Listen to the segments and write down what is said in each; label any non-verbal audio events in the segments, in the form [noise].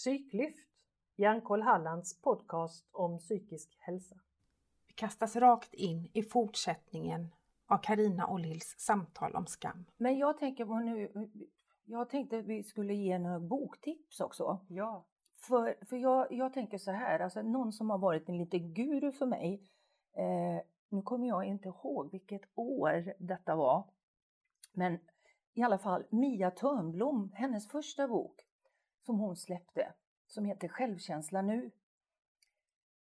Psyklyft, Hjärnkoll Hallands podcast om psykisk hälsa. Vi kastas rakt in i fortsättningen av Karina Ollhills samtal om skam. Men jag tänker på nu, jag tänkte att vi skulle ge några boktips också. Ja. För, för jag, jag tänker så här, alltså någon som har varit en liten guru för mig, eh, nu kommer jag inte ihåg vilket år detta var, men i alla fall Mia Törnblom, hennes första bok som hon släppte, som heter Självkänsla nu.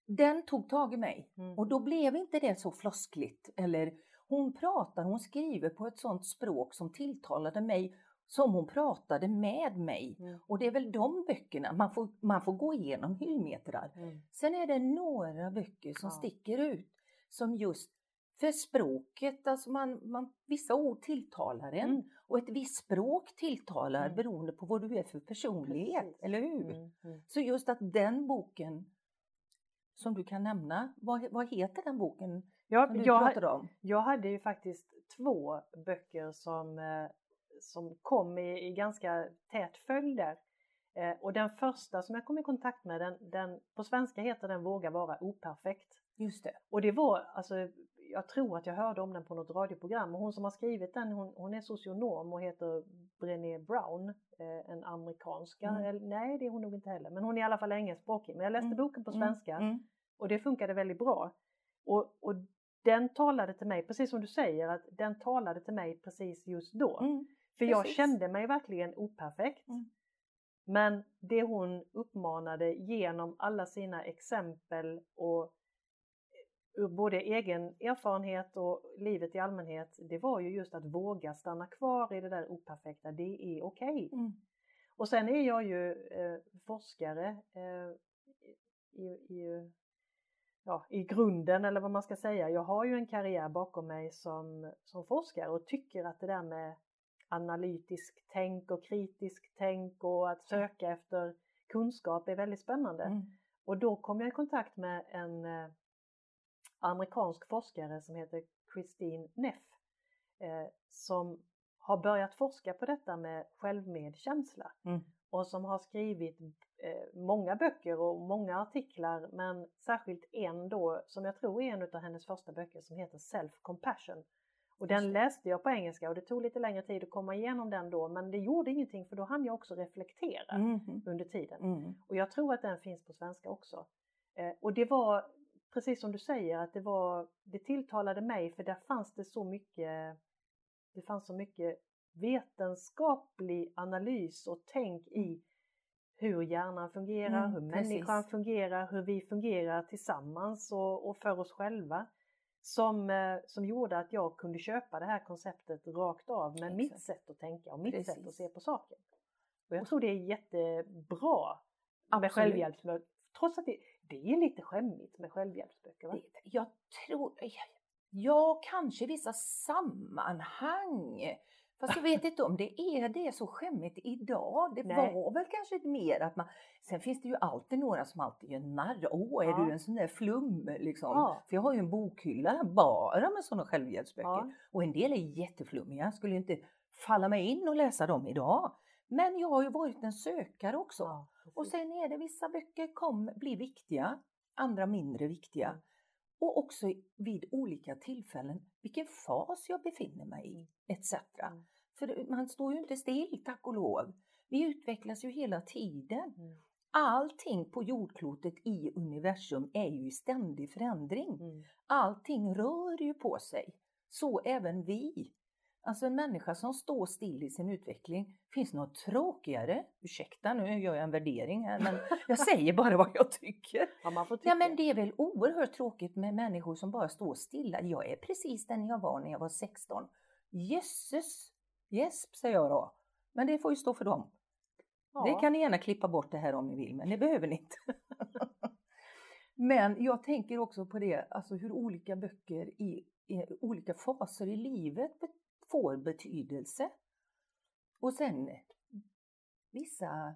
Den tog tag i mig Mm. och då blev inte det så floskligt eller hon pratar, hon skriver på ett sånt språk som tilltalade mig som hon pratade med mig. Mm. Och det är väl de böckerna, man får, man får gå igenom hyllmetrar. Mm. Sen är det några böcker som Ja. sticker ut som just för språket, alltså man, man, vissa ord tilltalar en Mm. och ett visst språk tilltalar Mm. beroende på vad du är för personlighet, Precis. eller hur? Mm. Mm. Så just att den boken som du kan nämna, vad, vad heter den boken Ja, som du jag, pratade om? jag hade ju faktiskt två böcker som, eh, som kom i, i ganska tät följd där. Eh, och den första som jag kom i kontakt med, den, den, på svenska heter den Våga vara operfekt. Just det. Och det var, alltså, jag tror att jag hörde om den på något radioprogram och hon som har skrivit den hon, hon är socionom och heter Brené Brown, eh, en amerikanska, Mm. eller, nej det är hon nog inte heller, men hon är i alla fall engelskspråkig. Men jag läste Mm. boken på svenska Mm. och det funkade väldigt bra. Och, och den talade till mig, precis som du säger, att den talade till mig precis just då. Mm. För jag precis. kände mig verkligen operfekt. Mm. Men det hon uppmanade genom alla sina exempel och ur både egen erfarenhet och livet i allmänhet, det var ju just att våga stanna kvar i det där operfekta, det är okej. Mm. Och sen är jag ju eh, forskare eh, i, i, ja, i grunden eller vad man ska säga. Jag har ju en karriär bakom mig som, som forskare och tycker att det där med analytisk tänk och kritisk tänk och att söka efter kunskap är väldigt spännande. Mm. Och då kom jag i kontakt med en eh, amerikansk forskare som heter Christine Neff eh, som har börjat forska på detta med självmedkänsla Mm. och som har skrivit eh, många böcker och många artiklar men särskilt en då som jag tror är en av hennes första böcker som heter Self Compassion. Och den läste jag på engelska och det tog lite längre tid att komma igenom den då men det gjorde ingenting för då hann jag också reflektera Mm. under tiden. Mm. Och jag tror att den finns på svenska också. Eh, och det var precis som du säger att det var, det tilltalade mig för där fanns det så mycket, det fanns så mycket vetenskaplig analys och tänk i hur hjärnan fungerar, Mm, hur precis. människan fungerar, hur vi fungerar tillsammans och, och för oss själva. Som, eh, som gjorde att jag kunde köpa det här konceptet rakt av med mitt Exakt. sätt att tänka och mitt sätt att Precis. se på saken. Och jag tror det är jättebra med Absolut. självhjälpsböcker. Trots att det, det är lite skämmigt med självhjälpsböcker. Va? Jag tror, ja kanske i vissa sammanhang. Fast jag vet inte om det är det så skämmigt idag. Det Nej. var väl kanske mer att man, sen finns det ju alltid några som alltid gör narr. Åh, är Ja. du en sån där flum liksom? Ja. För jag har ju en bokhylla bara med sådana självhjälpsböcker. Ja. Och en del är jätteflummiga, skulle inte falla mig in och läsa dem idag. Men jag har ju varit en sökare också. Ja, Och sen är det vissa böcker kom, blir viktiga, andra mindre viktiga. Mm. Och också vid olika tillfällen vilken fas jag befinner mig i, etc. Mm. För man står ju inte still, tack och lov. Vi utvecklas ju hela tiden. Mm. Allting på jordklotet i universum är ju i ständig förändring. Mm. Allting rör ju på sig. Så även vi. Alltså en människa som står still i sin utveckling. Finns något tråkigare? Ursäkta nu gör jag en värdering här men jag säger bara vad jag tycker. [laughs] Ja, man får tycka. Ja men det är väl oerhört tråkigt med människor som bara står stilla. Jag är precis den jag var när jag var 16. Jösses! Gäsp säger jag då. Men det får ju stå för dem. ja. Det kan ni gärna klippa bort det här om ni vill, men det behöver ni inte. [laughs] men jag tänker också på det, alltså hur olika böcker i, i olika faser i livet får betydelse. Och sen vissa,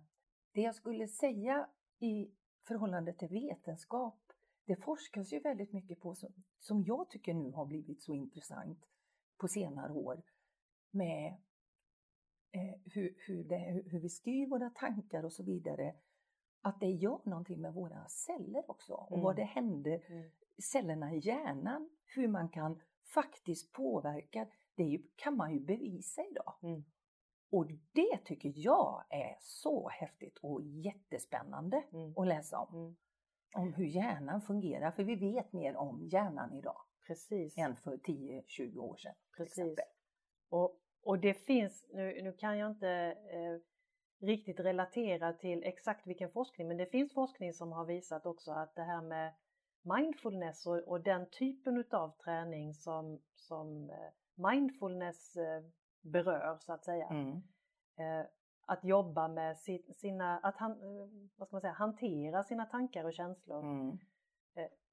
det jag skulle säga i förhållande till vetenskap, det forskas ju väldigt mycket på som, som jag tycker nu har blivit så intressant på senare år med eh, hur, hur, det, hur vi styr våra tankar och så vidare. att det gör någonting med våra celler också och Mm. vad det händer Mm. cellerna i hjärnan, hur man kan faktiskt påverka, det ju, kan man ju bevisa idag. Mm. Och det tycker jag är så häftigt och jättespännande Mm. att läsa om. Mm. Om hur hjärnan fungerar, för vi vet mer om hjärnan idag Precis. än för 10-20 år sedan. Precis. Och, och det finns, nu, nu kan jag inte eh, riktigt relatera till exakt vilken forskning, men det finns forskning som har visat också att det här med mindfulness och, och den typen utav träning som, som eh, mindfulness eh, berör så att säga. Mm. Eh, att jobba med si- sina, att han, eh, vad ska man säga, hantera sina tankar och känslor. Mm.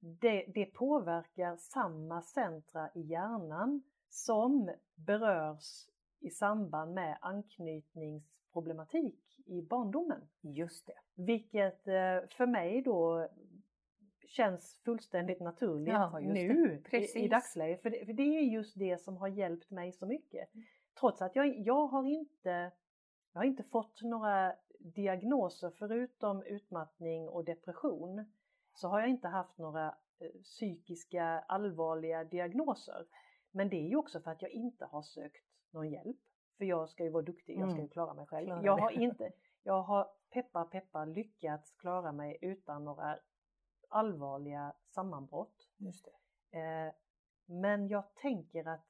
Det, det påverkar samma centra i hjärnan som berörs i samband med anknytningsproblematik i barndomen. Just det. Vilket för mig då känns fullständigt naturligt Ja, nu i, i dagsläget. För det, för det är just det som har hjälpt mig så mycket. Trots att jag, jag har inte jag har inte fått några diagnoser förutom utmattning och depression. Så har jag inte haft några eh, psykiska allvarliga diagnoser. Men det är ju också för att jag inte har sökt någon hjälp. För jag ska ju vara duktig, jag ska Mm. ju klara mig själv. Klara jag har inte, [laughs] jag har peppar peppar lyckats klara mig utan några allvarliga sammanbrott. Just. Eh, men jag tänker att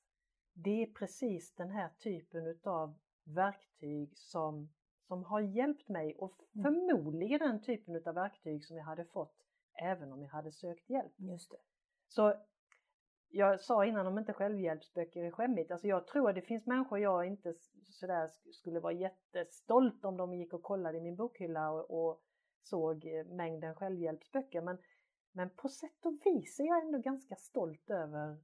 det är precis den här typen utav verktyg som, som har hjälpt mig och Mm. förmodligen den typen utav verktyg som jag hade fått även om jag hade sökt hjälp. Just det. Så jag sa innan om inte självhjälpsböcker är skämmigt. Alltså jag tror att det finns människor jag inte sådär sk- skulle vara jättestolt om de gick och kollade i min bokhylla och, och såg eh, mängden självhjälpsböcker. Men, men på sätt och vis är jag ändå ganska stolt över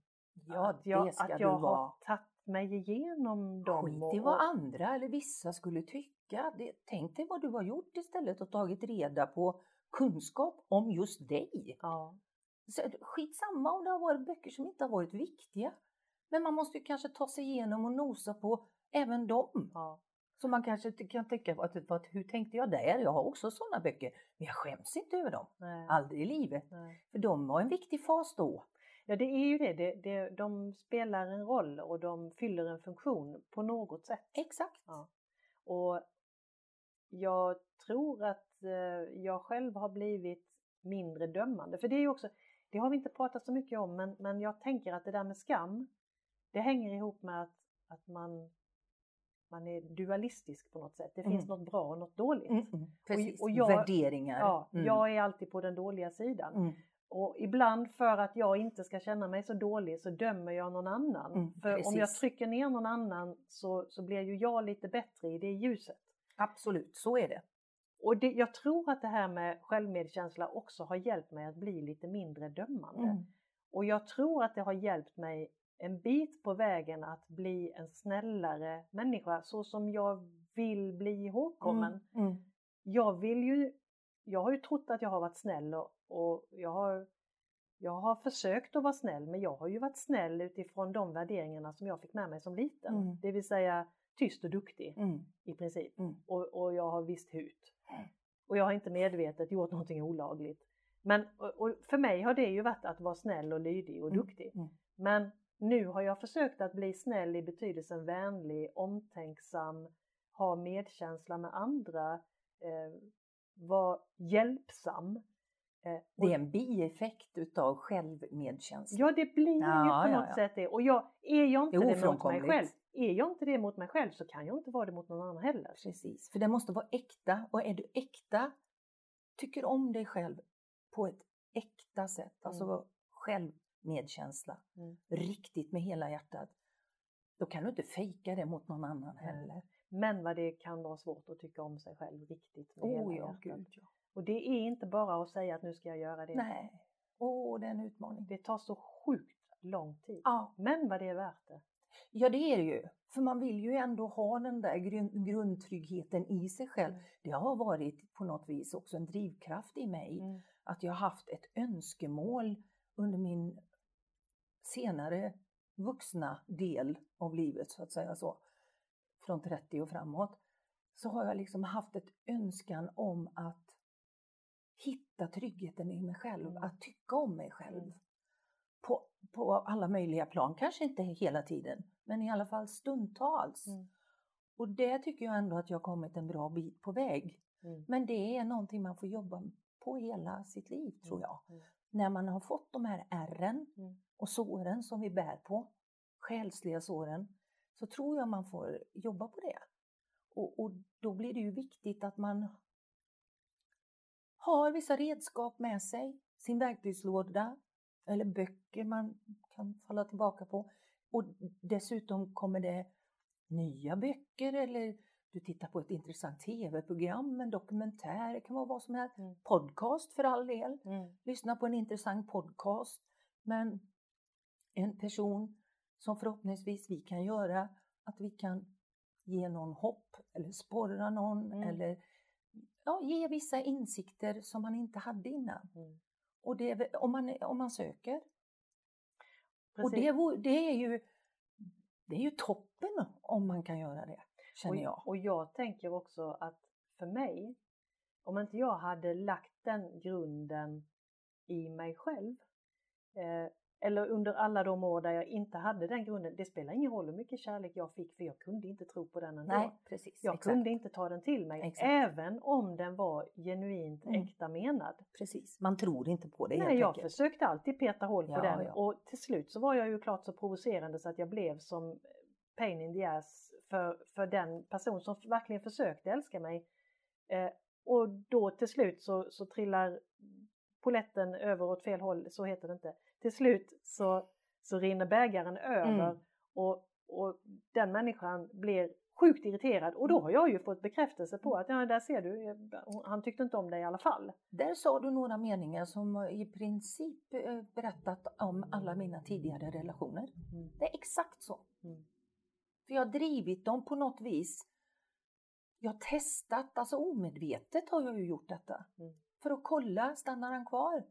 Ja, att jag, att jag har tagit mig igenom dem. Skit i vad andra eller vissa skulle tycka. Det, tänk dig vad du har gjort istället och tagit reda på kunskap om just dig. Ja, Så, skitsamma om det har varit böcker som inte har varit viktiga. Men man måste ju kanske ta sig igenom och nosa på även dem. ja, Så man kanske kan tänka, att, att, hur tänkte jag där? Jag har också sådana böcker. Men jag skäms inte över dem. nej, Aldrig i livet. nej. För de var en viktig fas då. Ja, det är ju det. det, det de spelar en roll och de fyller en funktion på något sätt. Exakt. Ja. Och jag tror att eh, jag själv har blivit mindre dömande. För det är ju också, det har vi inte pratat så mycket om, men, men jag tänker att det där med skam, det hänger ihop med att, att man, man är dualistisk på något sätt. Det finns Mm. något bra och något dåligt. Mm, mm. Precis. och jag- Värderingar. Ja, Mm. Jag är alltid på den dåliga sidan. Mm. Och ibland för att jag inte ska känna mig så dålig så dömer jag någon annan. Mm, för om jag precis. trycker ner någon annan så, så blir ju jag lite bättre i det ljuset. Absolut, så är det. Och det, jag tror att det här med självmedkänsla också har hjälpt mig att bli lite mindre dömande. Och jag tror att det har hjälpt mig en bit på vägen att bli en snällare människa så som jag vill bli ihågkommen. Mm. Mm. Jag vill ju, jag har ju trott att jag har varit snäll och, och jag, har, jag har försökt att vara snäll men jag har ju varit snäll utifrån de värderingarna som jag fick med mig som liten. Mm. Det vill säga tyst och duktig Mm. i princip. Mm. Och, och jag har visst hut. Och jag har inte medvetet gjort någonting olagligt. Men och, och för mig har det ju varit att vara snäll och lydig och Mm. duktig. Mm. Men nu har jag försökt att bli snäll i betydelsen vänlig, omtänksam, ha medkänsla med andra, eh, vara hjälpsam. Eh, Det är en bieffekt utav självmedkänsla. Ja, det blir Ja, ju på något ja. sätt det. Och jag, är jag inte Det det, mot mig själv, är jag inte det mot mig själv så kan jag inte vara det mot någon annan heller. Precis, för det måste vara äkta. Och är du äkta, tycker om dig själv på ett äkta sätt, alltså Mm. Vara självmedkänsla, Mm. riktigt med hela hjärtat, då kan du inte fejka det mot någon annan heller. Men vad det kan vara svårt att tycka om sig själv riktigt med Åh hela ja, hjärtat. gud ja. Och det är inte bara att säga att nu ska jag göra det. Nej, åh det är en utmaning. Det tar så sjukt lång tid. Ja. Men vad det är värt det. ja, det är det ju. För man vill ju ändå ha den där grund, grundtryggheten i sig själv. Mm. Det har varit på något vis också en drivkraft i mig. Mm. att jag har haft ett önskemål under min senare vuxna del av livet, så att säga så, från 30 och framåt, så har jag liksom haft ett önskan om att hitta tryggheten i mig själv, Mm. att tycka om mig själv. Mm. På, på alla möjliga plan, kanske inte hela tiden, men i alla fall stundtals. Mm. Och det tycker jag ändå att jag har kommit en bra bit på väg. Mm. Men det är någonting man får jobba på hela sitt liv tror jag. Mm. När man har fått de här ärren Mm. Och såren som vi bär på, själsliga såren, så tror jag man får jobba på det. Och, och då blir det ju viktigt att man har vissa redskap med sig, sin verktygslåda eller böcker man kan falla tillbaka på. Och dessutom kommer det nya böcker eller du tittar på ett intressant tv-program, en dokumentär, det kan vara vad som helst. Mm. Podcast för all del. Mm. Lyssna på en intressant podcast. Men en person som förhoppningsvis vi kan göra, att vi kan ge någon hopp eller sporra någon Mm. eller ja, ge vissa insikter som man inte hade innan. Mm. Och det om, man, om man söker. Och Precis. det, vore- det, är ju, det är ju toppen om man kan göra det, känner jag. Och, och jag tänker också att för mig, om inte jag hade lagt den grunden i mig själv, eh, eller under alla de år där jag inte hade den grunden, det spelar ingen roll hur mycket kärlek jag fick för jag kunde inte tro på den ändå. Nej, precis. jag exakt. kunde inte ta den till mig, Exakt. även om den var genuint Mm. äkta menad. Precis. Man tror inte på det Nej, jag enkelt. försökte alltid peta hål på Ja, den ja. och till slut så var jag ju klart så provocerande så att jag blev som pain in the ass för, för den person som verkligen försökte älska mig. Eh, och då till slut så, så trillar poletten över åt fel håll, så heter det inte. Till slut så, så rinner bägaren över Mm. och, och den människan blir sjukt irriterad och då har jag ju fått bekräftelse på att ja, där ser du, eh, han tyckte inte om dig i alla fall. Där sa du några meningar som i princip eh, berättat om alla mina tidigare relationer. Mm. Det är exakt så. Mm. För jag har drivit dem på något vis. Jag har testat, alltså omedvetet har jag ju gjort detta. Mm. För att kolla, stannar han kvar?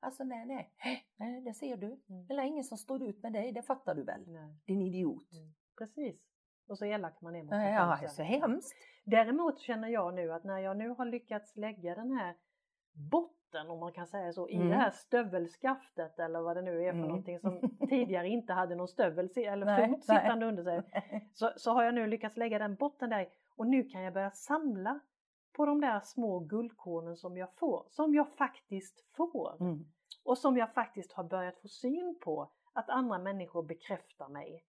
Alltså nej, nej, nej, det ser du. Mm. Eller ingen som står ut med dig, det fattar du väl? Nej. Din idiot. Mm. Precis. Och så elak man är mot sig Ja, själv det är så hemskt. Däremot känner jag nu att när jag nu har lyckats lägga den här botten, om man kan säga så, i Mm. det här stövelskaftet eller vad det nu är för Mm. någonting som tidigare inte hade någon stövel eller [laughs] Nej, fot nej. sittande under sig. [laughs] Så, så har jag nu lyckats lägga den botten där och nu kan jag börja samla på de där små guldkornen som jag får, som jag faktiskt får. Mm. Och som jag faktiskt har börjat få syn på att andra människor bekräftar mig.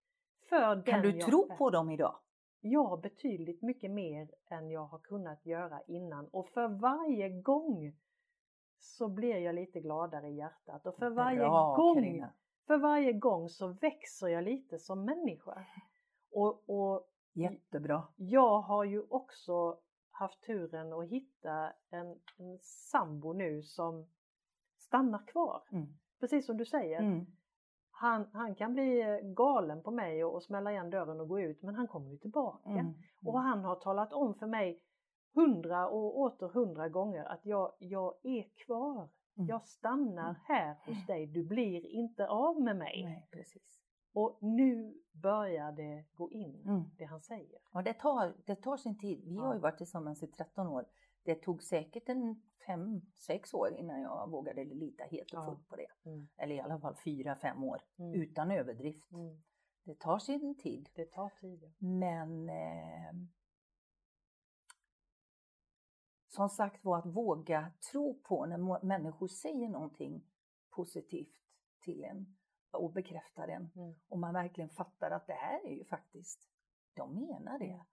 För Kan du jag tro är. på dem idag? Ja, betydligt mycket mer än jag har kunnat göra innan. Och för varje gång så blir jag lite gladare i hjärtat. Och för varje, Bra, gång, Carina. för varje gång så växer jag lite som människa. Och, och Jättebra. jag har ju också haft turen att hitta en, en sambo nu som stannar kvar. Mm. Precis som du säger. Mm. Han, han kan bli eh, galen på mig och, och smälla igen dörren och gå ut men han kommer ju tillbaka. Mm. Och han har talat om för mig hundra och åter hundra gånger att jag, jag är kvar. Mm. Jag stannar här hos dig, du blir inte av med mig. Nej, precis. Och nu börjar det gå in, Mm. det han säger. Ja, det, tar, det tar sin tid. Vi Ja. har ju varit tillsammans i 13 år. Det tog säkert en fem, sex år innan jag vågade lita helt och Ja. fullt på det. Mm. Eller i alla fall fyra, fem år. Mm. Utan överdrift. Mm. Det tar sin tid. Det tar tid. ja. Men eh, som sagt var att våga tro på när människor säger någonting positivt till en och bekräftar en. Mm. Och man verkligen fattar att det här är ju faktiskt, de menar det. Mm.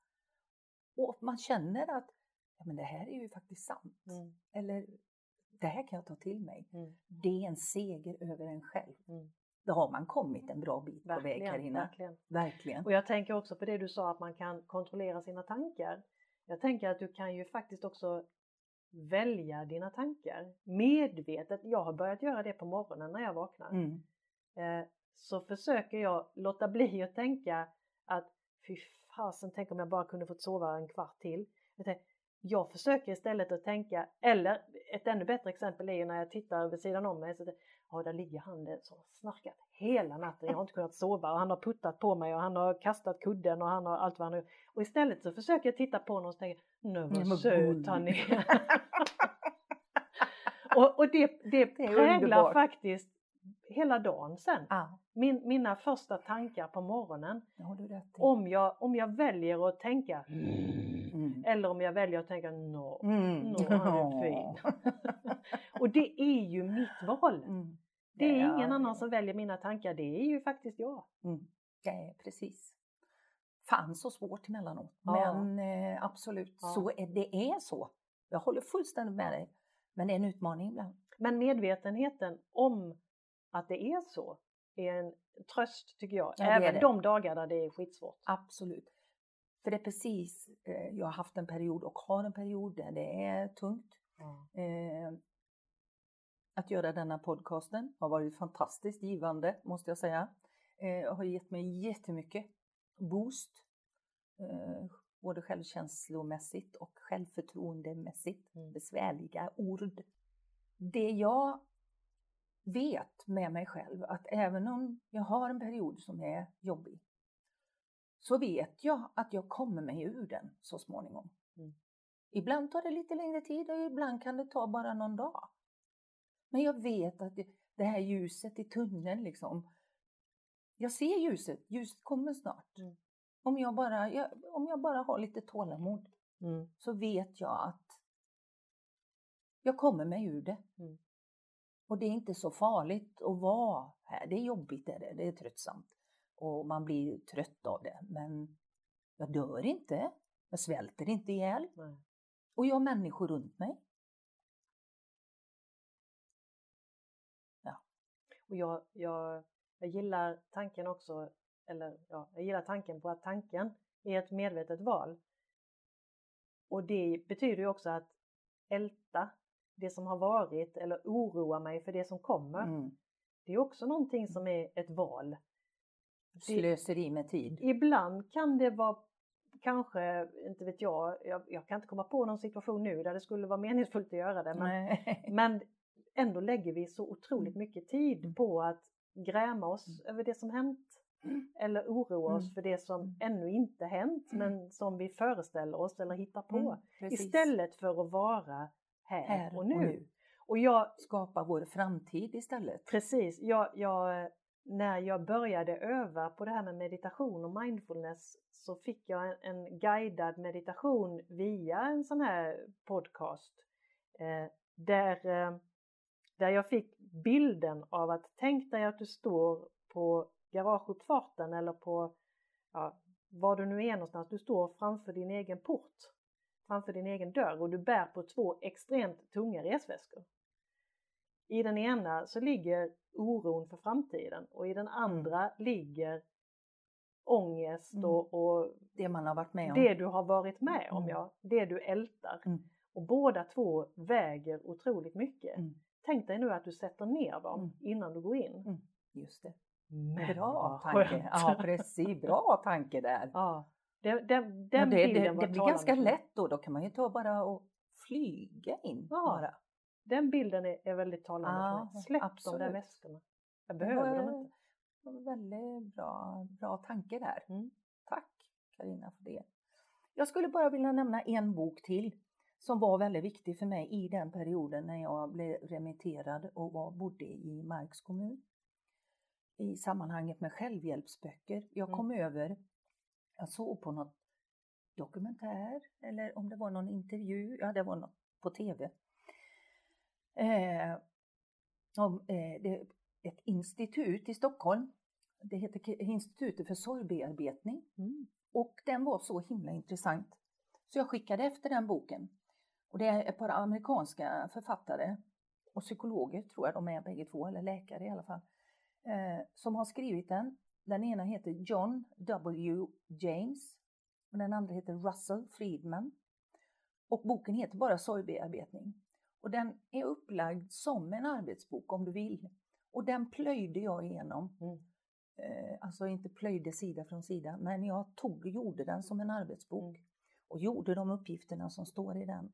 Och man känner att ja, men det här är ju faktiskt sant. Mm. Eller det här kan jag ta till mig. Mm. Det är en seger över en själv. Mm. Då har man kommit en bra bit på väg Verkligen, Carina. verkligen. Verkligen. Och jag tänker också på det du sa att man kan kontrollera sina tankar. Jag tänker att du kan ju faktiskt också välja dina tankar medvetet. Jag har börjat göra det på morgonen när jag vaknar. Mm. Eh, så försöker jag låta bli att tänka att fy fasen, tänk om jag bara kunde fått sova en kvart till. Jag försöker istället att tänka, eller ett ännu bättre exempel är ju när jag tittar vid sidan om mig. Så det, ja, där ligger han där som har snarkat hela natten. Jag har inte kunnat sova och han har puttat på mig och han har kastat kudden och han har allt vad han har gjort. Och istället så försöker jag titta på honom och tänka, nu vad söt gullig." han är. [laughs] och, och det, det, är präglar underbart. faktiskt hela dagen sen. Ja, Min, mina första tankar på morgonen. Om jag, om jag väljer att tänka Mm. eller om jag väljer att tänka no. Mm. Nå, är fin. [laughs] Och det är ju mitt val. Mm. Det är Ja, ingen ja. annan som väljer mina tankar, det är ju faktiskt jag. Mm. Det precis. Fan så svårt emellanåt. Ja. Men eh, absolut, Ja. så är, det är så. Jag håller fullständigt med dig. Men det är en utmaning ibland. Men medvetenheten om att det är så är en tröst tycker jag. Ja, Även det. de dagar där det är skitsvårt. Absolut. För det är precis, eh, jag har haft en period och har en period där det är tungt. Eh, att göra denna podcasten har varit fantastiskt givande måste jag säga. Eh, har gett mig jättemycket boost. Eh, både självkänslomässigt och självförtroendemässigt. Mm. Besvärliga ord. Det jag vet med mig själv att även om jag har en period som är jobbig så vet jag att jag kommer mig ur den så småningom. Mm. Ibland tar det lite längre tid och ibland kan det ta bara någon dag. Men jag vet att det, här ljuset i tunneln liksom. Jag ser ljuset, ljuset kommer snart. Mm. Om, jag bara, jag, om jag bara har lite tålamod Mm. så vet jag att jag kommer mig ur det. Mm. Och det är inte så farligt att vara här. Det är jobbigt, är det. det är tröttsamt. Och man blir trött av det. Men jag dör inte. Jag svälter inte ihjäl. Nej. Och jag har människor runt mig. Och jag, jag, jag gillar tanken också, eller ja, jag gillar tanken på att tanken är ett medvetet val. Och det betyder ju också att älta det som har varit eller oroa mig för det som kommer. Mm. Det är också någonting som är ett val. Slöseri med tid. Ibland kan det vara kanske, inte vet jag, jag, jag kan inte komma på någon situation nu där det skulle vara [laughs] meningsfullt att göra det. Men, [laughs] men ändå lägger vi så otroligt Mm. mycket tid Mm. på att gräma oss över det som hänt. Mm. [clears throat] Eller oroa oss Mm. för det som Mm. ännu inte hänt Mm. men som vi föreställer oss eller hittar på. Mm. Istället för att vara här, här och, nu. och jag, Skapa vår framtid istället. precis, jag, jag, när jag började öva på det här med meditation och mindfulness så fick jag en, en guidad meditation via en sån här podcast. Eh, där, eh, där jag fick bilden av att tänk dig att du står på garageuppfarten eller på ja, var du nu är någonstans. Du står framför din egen port, framför din egen dörr och du bär på två extremt tunga resväskor. I den ena så ligger oron för framtiden och i den andra ligger ångest Mm. och, och Det man har varit med om. det du har varit med om, Mm. ja. Det du ältar. Mm. Och båda två väger otroligt mycket. Mm. Tänk dig nu att du sätter ner dem Mm. innan du går in. Mm. Just det. Men Bra tanke. Ja, precis. Bra tanke där. [laughs] ja. Den, den, den det, bilden det, var det blir ganska för lätt då. Då kan man ju ta bara och flyga in. Ja, bara. Den bilden är, är väldigt talande för Ja, mig. Släpp de absolut. där väskorna. Jag Det behöver var- dem inte. det var Väldigt bra, bra tanke där. Mm. Tack Karina för det. Jag skulle bara vilja nämna en bok till som var väldigt viktig för mig i den perioden när jag blev remitterad och var, bodde i Marks kommun. I sammanhanget med självhjälpsböcker. Jag kom över, jag såg på något dokumentär eller om det var någon intervju, ja det var något på tv. Eh, om, eh, det ett institut i Stockholm. Det heter Institutet för sorgbearbetning. Mm. Och den var så himla intressant. Så jag skickade efter den boken. Och det är ett par amerikanska författare och psykologer, tror jag de är bägge två, eller läkare i alla fall, eh, som har skrivit den. Den ena heter John W. James och den andra heter Russell Friedman. Och boken heter bara Sorgbearbetning. Och den är upplagd som en arbetsbok om du vill. Och den plöjde jag igenom. Mm. Eh, alltså inte plöjde sida från sida, men jag tog och gjorde den som en arbetsbok. Mm. Och gjorde de uppgifterna som står i den.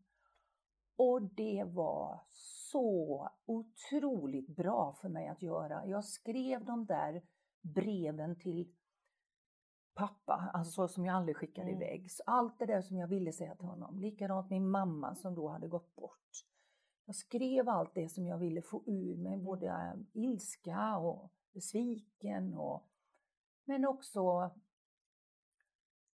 Och det var så otroligt bra för mig att göra. Jag skrev de där breven till pappa, alltså som jag aldrig skickade Mm. iväg. Så allt det där som jag ville säga till honom. Likadant min mamma som då hade gått bort. Jag skrev allt det som jag ville få ur mig, Mm. både eh, ilska och besviken och men också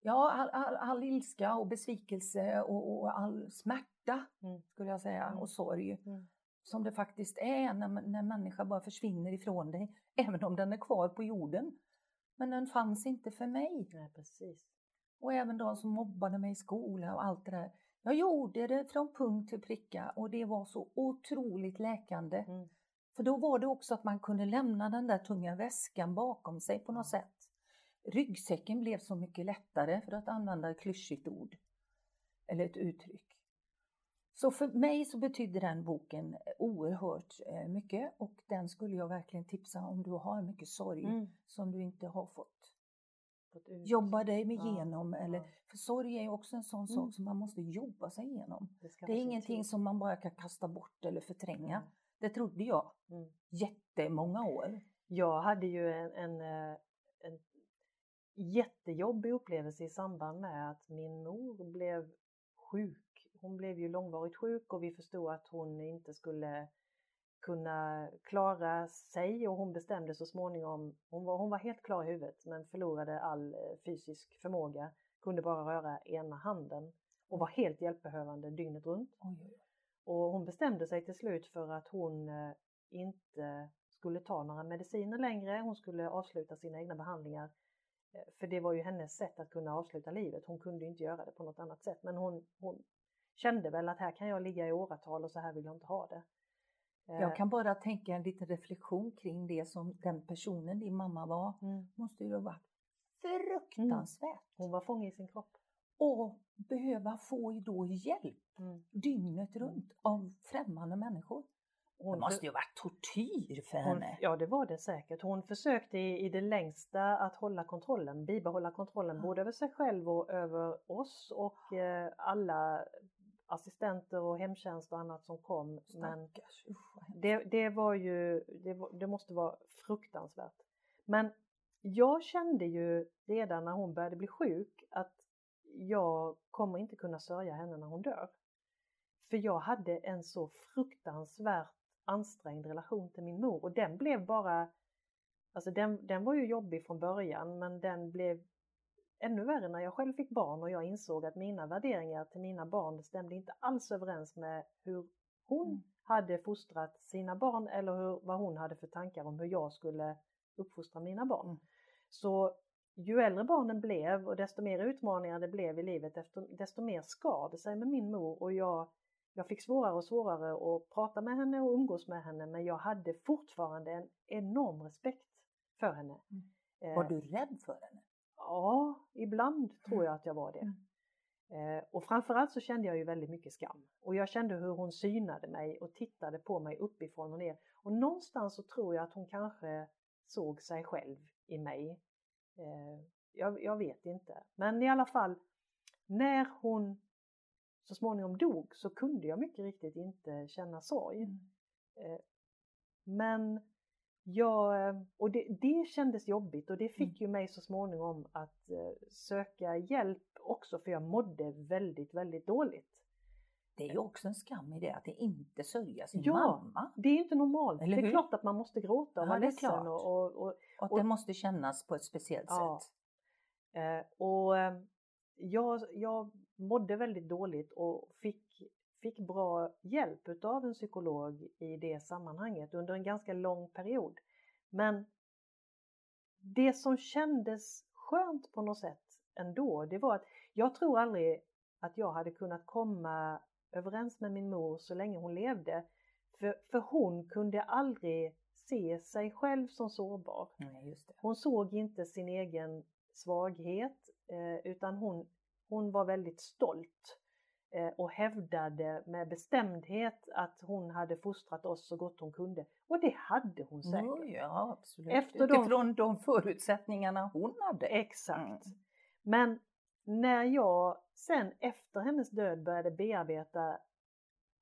ja, all, all, all ilska och besvikelse och, och all smärta Mm. skulle jag säga Mm. och sorg Mm. Som det faktiskt är när, när människa bara försvinner ifrån dig, [laughs] även om den är kvar på jorden. Men den fanns inte för mig. Nej, precis. Och även de som mobbade mig i skolan och allt det där. Jag gjorde det från punkt till pricka och det var så otroligt läkande. Mm. För då var det också att man kunde lämna den där tunga väskan bakom sig på något sätt. Ryggsäcken blev så mycket lättare för att använda ett klyschigt ord. Eller ett uttryck. Så för mig så betydde den boken oerhört eh, mycket och den skulle jag verkligen tipsa om du har mycket sorg Mm. som du inte har fått Fått jobba dig med Ja, igenom. Eller, ja. För sorg är ju också en sån Mm. sak som man måste jobba sig igenom. Det, Det är ingenting tid. som man bara kan kasta bort eller förtränga. Mm. Det trodde jag Mm. jättemånga år. Jag hade ju en, en, eh, en jättejobbig upplevelse i samband med att min mor blev sjuk. Hon blev ju långvarigt sjuk och vi förstod att hon inte skulle kunna klara sig och hon bestämde så småningom, hon var, hon var helt klar i huvudet men förlorade all eh, fysisk förmåga, kunde bara röra ena handen och var helt hjälpbehövande dygnet runt. Oj, oj, oj. Och hon bestämde sig till slut för att hon eh, inte skulle ta några mediciner längre. Hon skulle avsluta sina egna behandlingar. Eh, För det var ju hennes sätt att kunna avsluta livet. Hon kunde inte göra det på något annat sätt. Men hon, hon kände väl att här kan jag ligga i åratal och så här vill jag inte ha det. Eh, Jag kan bara tänka en liten reflektion kring det som den personen din mamma var. mm, Måste ju ha varit fruktansvärt. hon var fånge i sin kropp. Och behöva få då hjälp Mm. dygnet runt av främmande människor. Det Hon måste ju ha varit tortyr för Hon, henne. ja, det var det säkert. Hon försökte i, i det längsta att hålla kontrollen, bibehålla kontrollen Ja. både över sig själv och över oss och eh, alla assistenter och hemtjänst och annat som kom. Men det, det var ju, det, var, det måste vara fruktansvärt. Men jag kände ju redan när hon började bli sjuk att jag kommer inte kunna sörja henne när hon dör. För jag hade en så fruktansvärt ansträngd relation till min mor och den blev bara, alltså den, den var ju jobbig från början men den blev ännu värre när jag själv fick barn och jag insåg att mina värderingar till mina barn stämde inte alls överens med hur hon Mm. hade fostrat sina barn eller hur, vad hon hade för tankar om hur jag skulle uppfostra mina barn. Mm. Så ju äldre barnen blev och desto mer utmaningar det blev i livet, desto mer skar det sig med min mor och jag, jag fick svårare och svårare att prata med henne och umgås med henne men jag hade fortfarande en enorm respekt för henne. Mm. Var Eh, du rädd för henne? Ja, ibland tror jag att jag var det. Mm. Eh, och framförallt så kände jag ju väldigt mycket skam. Och jag kände hur hon synade mig och tittade på mig uppifrån och ner. Och någonstans så tror jag att hon kanske såg sig själv i mig. Eh, jag, jag vet inte. Men i alla fall, när hon så småningom dog så kunde jag mycket riktigt inte känna sorg. Mm. Eh, Men jag, eh, och det, det kändes jobbigt och det fick ju mig så småningom att eh, söka hjälp också för jag mådde väldigt, väldigt dåligt. Det är ju också en skam i det att det inte sörja sin Ja. mamma. Det är inte normalt. Eller det är hur? klart att man måste gråta och Ja, vara ledsen och, och, och, Och att Och- det måste kännas på ett speciellt Ja. sätt. Eh, och eh, jag, jag mådde väldigt dåligt och fick, fick bra hjälp utav en psykolog i det sammanhanget under en ganska lång period. Men det som kändes skönt på något sätt ändå, det var att jag tror aldrig att jag hade kunnat komma överens med min mor så länge hon levde. För, för hon kunde aldrig se sig själv som sårbar. Nej, just det. Hon såg inte sin egen svaghet eh, utan hon, hon var väldigt stolt och hävdade med bestämdhet att hon hade fostrat oss så gott hon kunde. Och det hade hon säkert. Jo, ja, absolut. Efter de- Utifrån de förutsättningarna hon hade. Exakt. Mm. Men när jag sen efter hennes död började bearbeta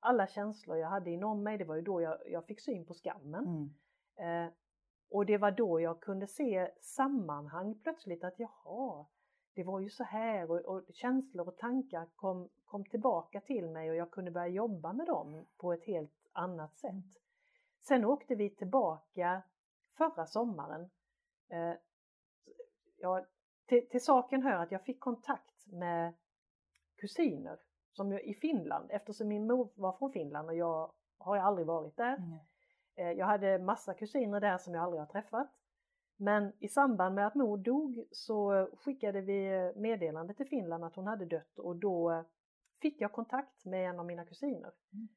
alla känslor jag hade inom mig, det var ju då jag, jag fick syn på skammen. Mm. Eh, och det var då jag kunde se sammanhang plötsligt att jaha, det var ju så här och, och känslor och tankar kom, kom tillbaka till mig och jag kunde börja jobba med dem på ett helt annat sätt. Sen åkte vi tillbaka förra sommaren. Eh, ja, till, till saken hör att jag fick kontakt med kusiner som jag, i Finland eftersom min mor var från Finland och jag har aldrig varit där. Mm. Eh, jag hade massa kusiner där som jag aldrig har träffat. Men i samband med att mor dog så skickade vi meddelande till Finland att hon hade dött och då fick jag kontakt med en av mina kusiner. Mm.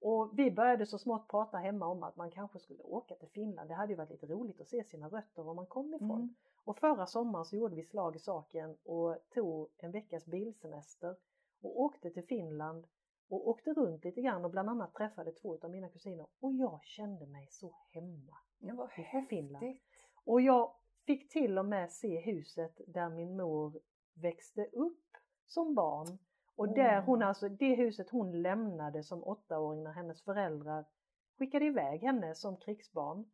Och vi började så smått prata hemma om att man kanske skulle åka till Finland. Det hade ju varit lite roligt att se sina rötter, var man kom ifrån. Mm. Och förra sommaren så gjorde vi slag i saken och tog en veckas bilsemester och åkte till Finland och åkte runt lite grann och bland annat träffade två av mina kusiner och jag kände mig så hemma. Det var i Finland. Och jag fick till och med se huset där min mor växte upp som barn. Och där hon alltså, det huset hon lämnade som åttaåring när hennes föräldrar skickade iväg henne som krigsbarn.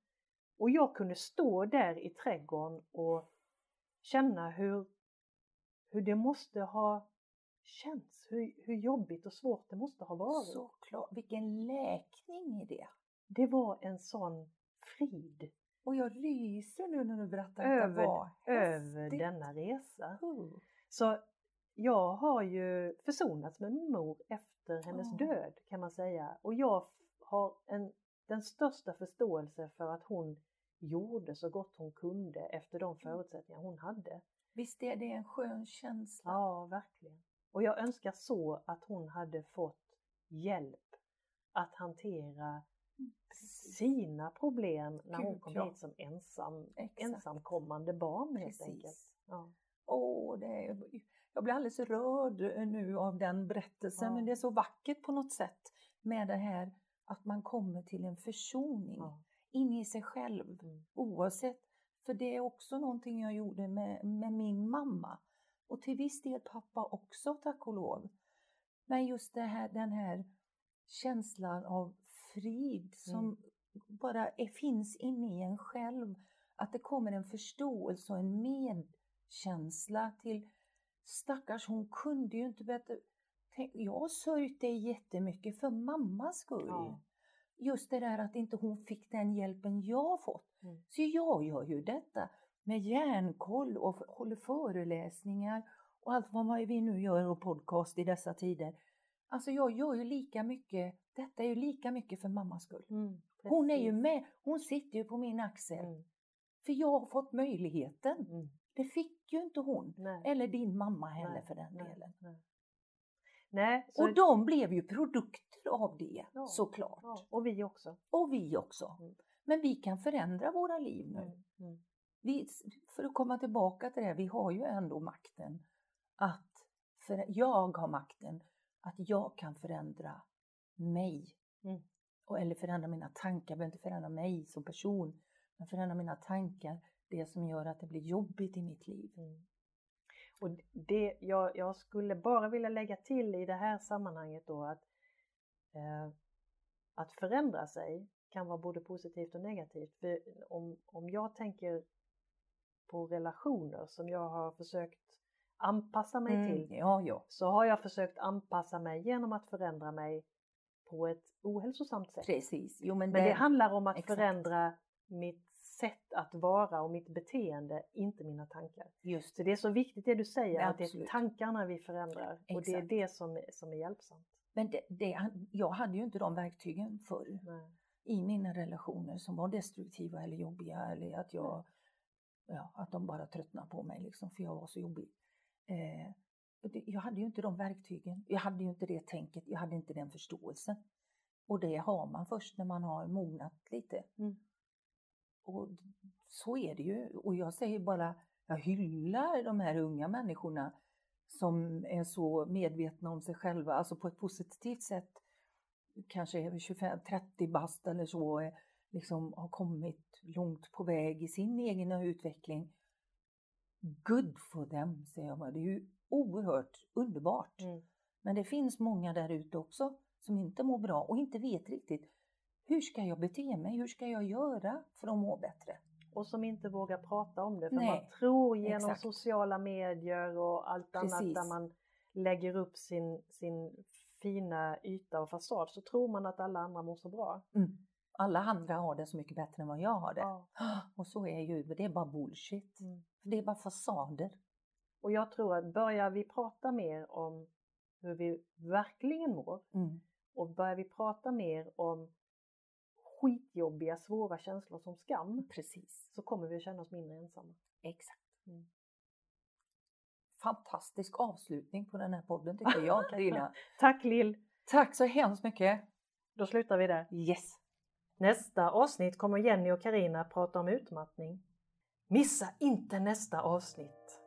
Och jag kunde stå där i trädgården och känna hur, hur det måste ha känts, hur, hur jobbigt och svårt det måste ha varit. Såklart, vilken läkning i det. Det var en sån frid Och jag ryser nu när du berättar Över- var över denna resa. Oh. Så jag har ju försonats med min mor efter hennes Ja. död kan man säga. Och jag har en, den största förståelse för att hon gjorde så gott hon kunde efter de förutsättningar hon hade. Visst är det en skön känsla? Ja, verkligen. Och jag önskar så att hon hade fått hjälp att hantera Mm. Sina problem när hon Gud, kom ja. hit som ensam, Exakt. ensamkommande barn helt enkelt. Precis. Ja. Åh, det är, jag blir alldeles rörd nu av den berättelsen, Ja. men det är så vackert på något sätt med det här att man kommer till en försoning Ja. in i sig själv Mm. oavsett. För det är också någonting jag gjorde med, med min mamma och till viss del pappa också, tack och lov. Men just här, den här känslan av frid som bara är, finns inne i en själv. Att det kommer en förståelse och en medkänsla till stackars hon kunde ju inte bättre. Tänk, jag har sörjt det jättemycket för mammas skull. Ja. Just det där att inte hon fick den hjälpen jag fått. Mm. Så jag gör ju detta med järnkoll och håller föreläsningar och allt vad vi nu gör och podcast i dessa tider. Alltså jag gör ju lika mycket, detta är ju lika mycket för mammas skull. Mm, Hon är ju med, hon sitter ju på min axel. Mm, För jag har fått möjligheten. mm. Det fick ju inte hon. Nej. Eller din mamma heller för den nej, delen. Nej, nej så, Och de blev ju produkter av det Ja, såklart. ja, och vi också. Och vi också. Mm. Men vi kan förändra våra liv nu. Mm, mm. Vi, för att komma tillbaka till det, vi har ju ändå makten att, för, jag har makten att jag kan förändra mig. Mm. Och, eller förändra mina tankar, jag behöver inte förändra mig som person, men förändra mina tankar, det som gör att det blir jobbigt i mitt liv. Mm. Och det, jag, jag skulle bara vilja lägga till i det här sammanhanget då att, eh, att förändra sig kan vara både positivt och negativt. För om, om jag tänker på relationer som jag har försökt anpassa mig Mm, till ja, ja, så har jag försökt anpassa mig genom att förändra mig på ett ohälsosamt sätt. precis. Jo, men, Men det det- handlar om att exakt. förändra mitt sätt att vara och mitt beteende, inte mina tankar. Just Så det är så viktigt det du säger, Ja, att det är tankarna vi förändrar och det är Exakt. det som som är hjälpsamt. Men det, det, jag hade ju inte de verktygen förr Nej. i mina relationer som var destruktiva eller jobbiga eller att jag, ja, att de bara tröttnade på mig liksom för jag var så jobbig. Eh, jag hade ju inte de verktygen, jag hade ju inte det tänket, jag hade inte den förståelsen. Och det har man först när man har mognat lite. Mm. Och så är det ju. Och jag säger bara, jag hyllar de här unga människorna som är så medvetna om sig själva, alltså på ett positivt sätt. Kanske är 25-30 bast eller så, eh, liksom har kommit långt på väg i sin egen utveckling. Good for them, säger jag bara. Det är ju oerhört underbart. Mm. Men det finns många där ute också som inte mår bra och inte vet riktigt hur ska jag bete mig, hur ska jag göra för att må bättre? och som inte vågar prata om det för Nej, man tror genom exakt. sociala medier och allt annat Precis. där man lägger upp sin, sin fina yta och fasad så tror man att alla andra mår så bra. Mm. Alla andra har det så mycket bättre än vad jag har det. Ja. [gasps] Och så är ju, det är bara bullshit. Mm. För Det är bara fasader. Och jag tror att börjar vi prata mer om hur vi verkligen mår Mm. och börjar vi prata mer om skitjobbiga, svåra känslor som skam Precis, så kommer vi att känna oss mindre ensamma. exakt. Mm. Fantastisk avslutning på den här podden tycker jag Karina. [laughs] Tack Lill! Tack så hemskt mycket. Då slutar vi där. Yes. Nästa avsnitt kommer Jenny och Karina prata om utmattning. Missa inte nästa avsnitt!